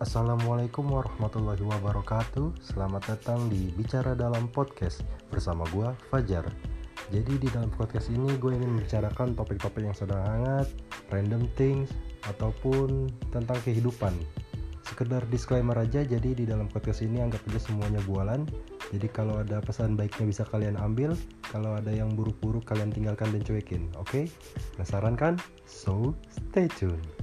Assalamualaikum warahmatullahi wabarakatuh. Selamat datang di Bicara Dalam Podcast Bersama gue Fajar. Jadi di dalam podcast ini gue ingin membicarakan topik-topik yang sedang hangat Random things Ataupun tentang kehidupan. Sekedar disclaimer aja Jadi di dalam podcast ini anggap aja semuanya bualan. Jadi kalau ada pesan baiknya bisa kalian ambil Kalau ada yang buruk-buruk kalian tinggalkan dan cuekin Oke? Penasaran kan? So, stay tuned